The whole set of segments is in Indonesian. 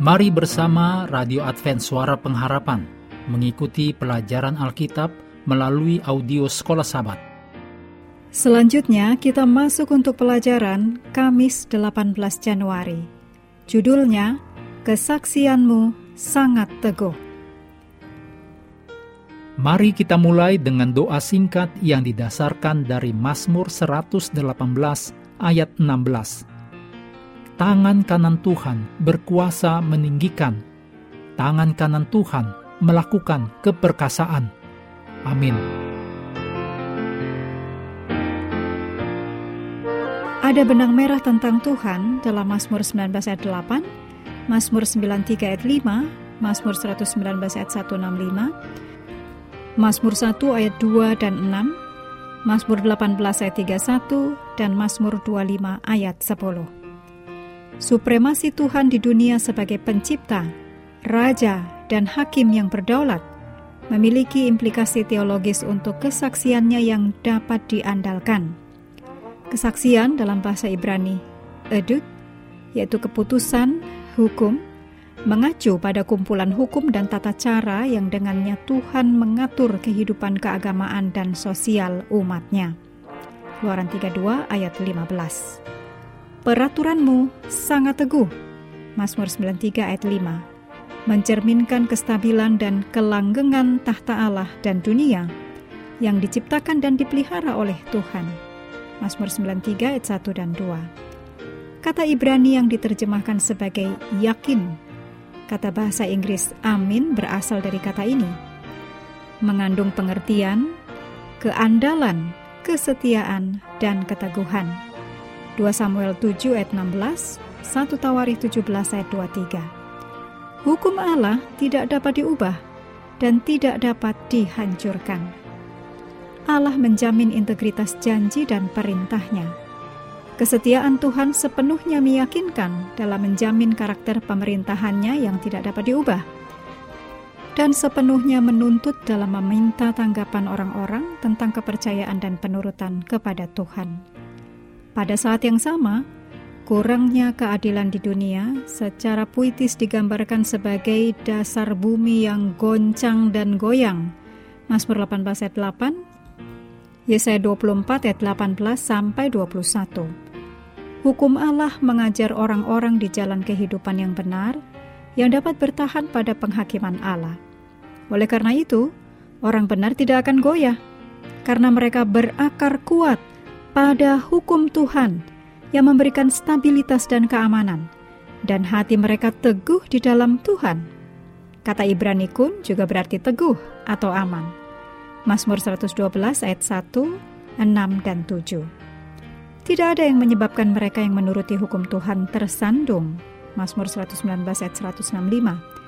Mari bersama Radio Advent Suara Pengharapan mengikuti pelajaran Alkitab melalui audio Sekolah Sabat. Selanjutnya kita masuk untuk pelajaran Kamis 18 Januari. Judulnya Kesaksianmu Sangat Teguh. Mari kita mulai dengan doa singkat yang didasarkan dari Mazmur 118 ayat 16 tangan kanan Tuhan berkuasa meninggikan, tangan kanan Tuhan melakukan keperkasaan. Amin. Ada benang merah tentang Tuhan dalam Mazmur 19 ayat 8, Mazmur 93 ayat 5, Mazmur 119 ayat 165, Mazmur 1 ayat 2 dan 6, Mazmur 18 ayat 31, dan Mazmur 25 ayat 10. Supremasi Tuhan di dunia sebagai pencipta, raja, dan hakim yang berdaulat memiliki implikasi teologis untuk kesaksiannya yang dapat diandalkan. Kesaksian dalam bahasa Ibrani, edut, yaitu keputusan, hukum, mengacu pada kumpulan hukum dan tata cara yang dengannya Tuhan mengatur kehidupan keagamaan dan sosial umatnya. Keluaran 32 ayat 15 Peraturanmu sangat teguh. Mazmur 93 ayat 5 mencerminkan kestabilan dan kelanggengan tahta Allah dan dunia yang diciptakan dan dipelihara oleh Tuhan. Mazmur 93 ayat 1 dan 2. Kata Ibrani yang diterjemahkan sebagai yakin. Kata bahasa Inggris amin berasal dari kata ini. Mengandung pengertian, keandalan, kesetiaan, dan keteguhan 2 Samuel 7 ayat 16, 1 Tawarikh 17 ayat 23. Hukum Allah tidak dapat diubah dan tidak dapat dihancurkan. Allah menjamin integritas janji dan perintahnya. Kesetiaan Tuhan sepenuhnya meyakinkan dalam menjamin karakter pemerintahannya yang tidak dapat diubah dan sepenuhnya menuntut dalam meminta tanggapan orang-orang tentang kepercayaan dan penurutan kepada Tuhan. Pada saat yang sama, kurangnya keadilan di dunia secara puitis digambarkan sebagai dasar bumi yang goncang dan goyang. Mazmur 18 ayat 8, Yesaya 24 ayat 18 sampai 21. Hukum Allah mengajar orang-orang di jalan kehidupan yang benar yang dapat bertahan pada penghakiman Allah. Oleh karena itu, orang benar tidak akan goyah karena mereka berakar kuat pada hukum Tuhan yang memberikan stabilitas dan keamanan, dan hati mereka teguh di dalam Tuhan. Kata Ibrani kun juga berarti teguh atau aman. Mazmur 112 ayat 1, 6, dan 7. Tidak ada yang menyebabkan mereka yang menuruti hukum Tuhan tersandung. Mazmur 119 ayat 165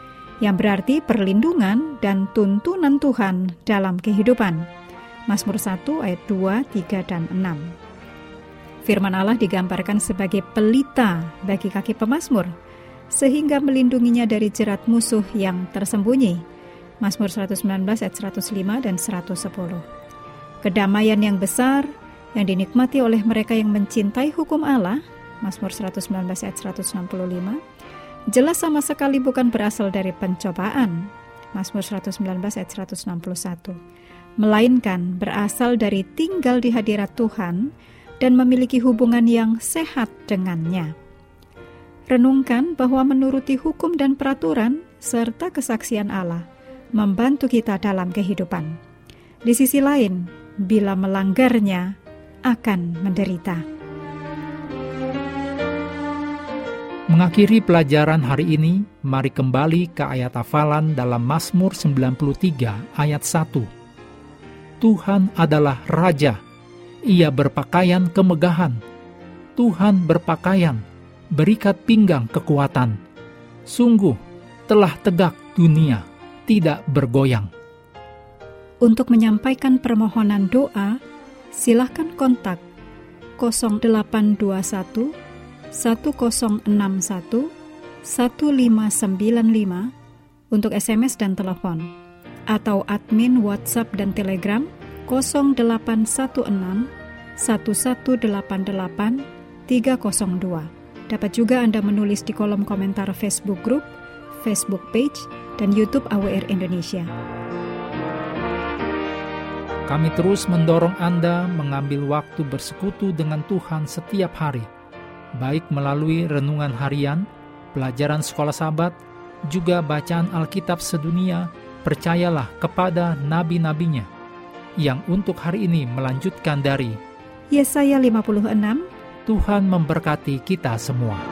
yang berarti perlindungan dan tuntunan Tuhan dalam kehidupan. Mazmur 1 ayat 2, 3, dan 6. Firman Allah digambarkan sebagai pelita bagi kaki pemazmur, sehingga melindunginya dari jerat musuh yang tersembunyi. Mazmur 119 ayat 105 dan 110. Kedamaian yang besar yang dinikmati oleh mereka yang mencintai hukum Allah, Mazmur 119 ayat 165, jelas sama sekali bukan berasal dari pencobaan, Mazmur 119 ayat 161 melainkan berasal dari tinggal di hadirat Tuhan dan memiliki hubungan yang sehat dengannya. Renungkan bahwa menuruti hukum dan peraturan serta kesaksian Allah membantu kita dalam kehidupan. Di sisi lain, bila melanggarnya akan menderita. Mengakhiri pelajaran hari ini, mari kembali ke ayat hafalan dalam Mazmur 93 ayat 1 Tuhan adalah Raja. Ia berpakaian kemegahan. Tuhan berpakaian, berikat pinggang kekuatan. Sungguh telah tegak dunia, tidak bergoyang. Untuk menyampaikan permohonan doa, silakan kontak 0821 1061 1595 untuk SMS dan telepon atau admin WhatsApp dan Telegram 0816 1188 302. Dapat juga Anda menulis di kolom komentar Facebook Group Facebook page, dan YouTube AWR Indonesia. Kami terus mendorong Anda mengambil waktu bersekutu dengan Tuhan setiap hari, baik melalui renungan harian, pelajaran sekolah sahabat, juga bacaan Alkitab sedunia, percayalah kepada nabi-nabinya, yang untuk hari ini melanjutkan dari Yesaya 56 Tuhan memberkati kita semua.